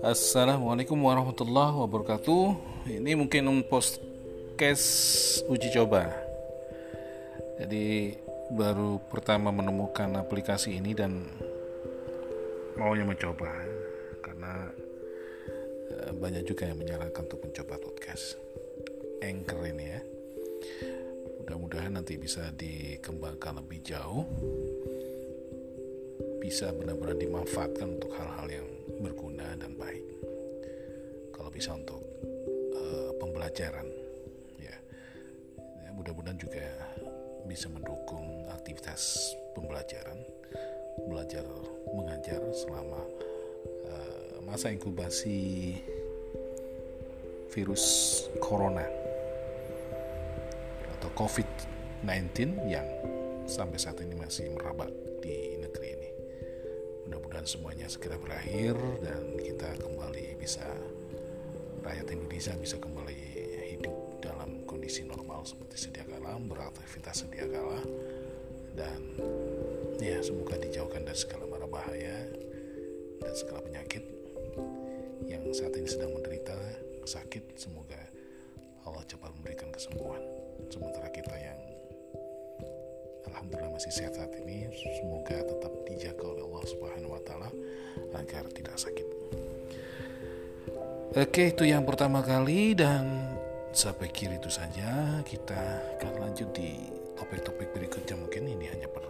Assalamualaikum warahmatullahi wabarakatuh. Ini mungkin un podcast uji coba. Jadi baru pertama menemukan aplikasi ini dan maunya mencoba karena eh, banyak juga yang menyarankan untuk mencoba podcast Anchor ini ya. Mudah-mudahan nanti bisa dikembangkan lebih jauh. Bisa benar-benar dimanfaatkan untuk hal-hal yang berguna dan baik. Kalau bisa untuk uh, pembelajaran, ya, ya mudah-mudahan juga bisa mendukung aktivitas pembelajaran, belajar mengajar selama uh, masa inkubasi virus corona COVID-19 yang sampai saat ini masih merabak di negeri ini. Mudah-mudahan semuanya segera berakhir dan kita kembali bisa rakyat Indonesia bisa kembali hidup dalam kondisi normal seperti sedia kala beraktivitas sedia kala. Dan ya semoga dijauhkan dari segala mara bahaya dan segala penyakit yang saat ini sedang menderita sakit. Semoga Allah cepat memberikan kesembuhan sementara kita yang Alhamdulillah masih sehat saat ini semoga tetap dijaga oleh Allah Subhanahu wa taala agar tidak sakit. Oke, itu yang pertama kali dan saya pikir itu saja. Kita akan lanjut di topik-topik berikutnya mungkin ini hanya per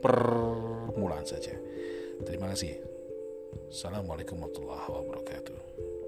permulaan saja. Terima kasih. Assalamualaikum warahmatullahi wabarakatuh.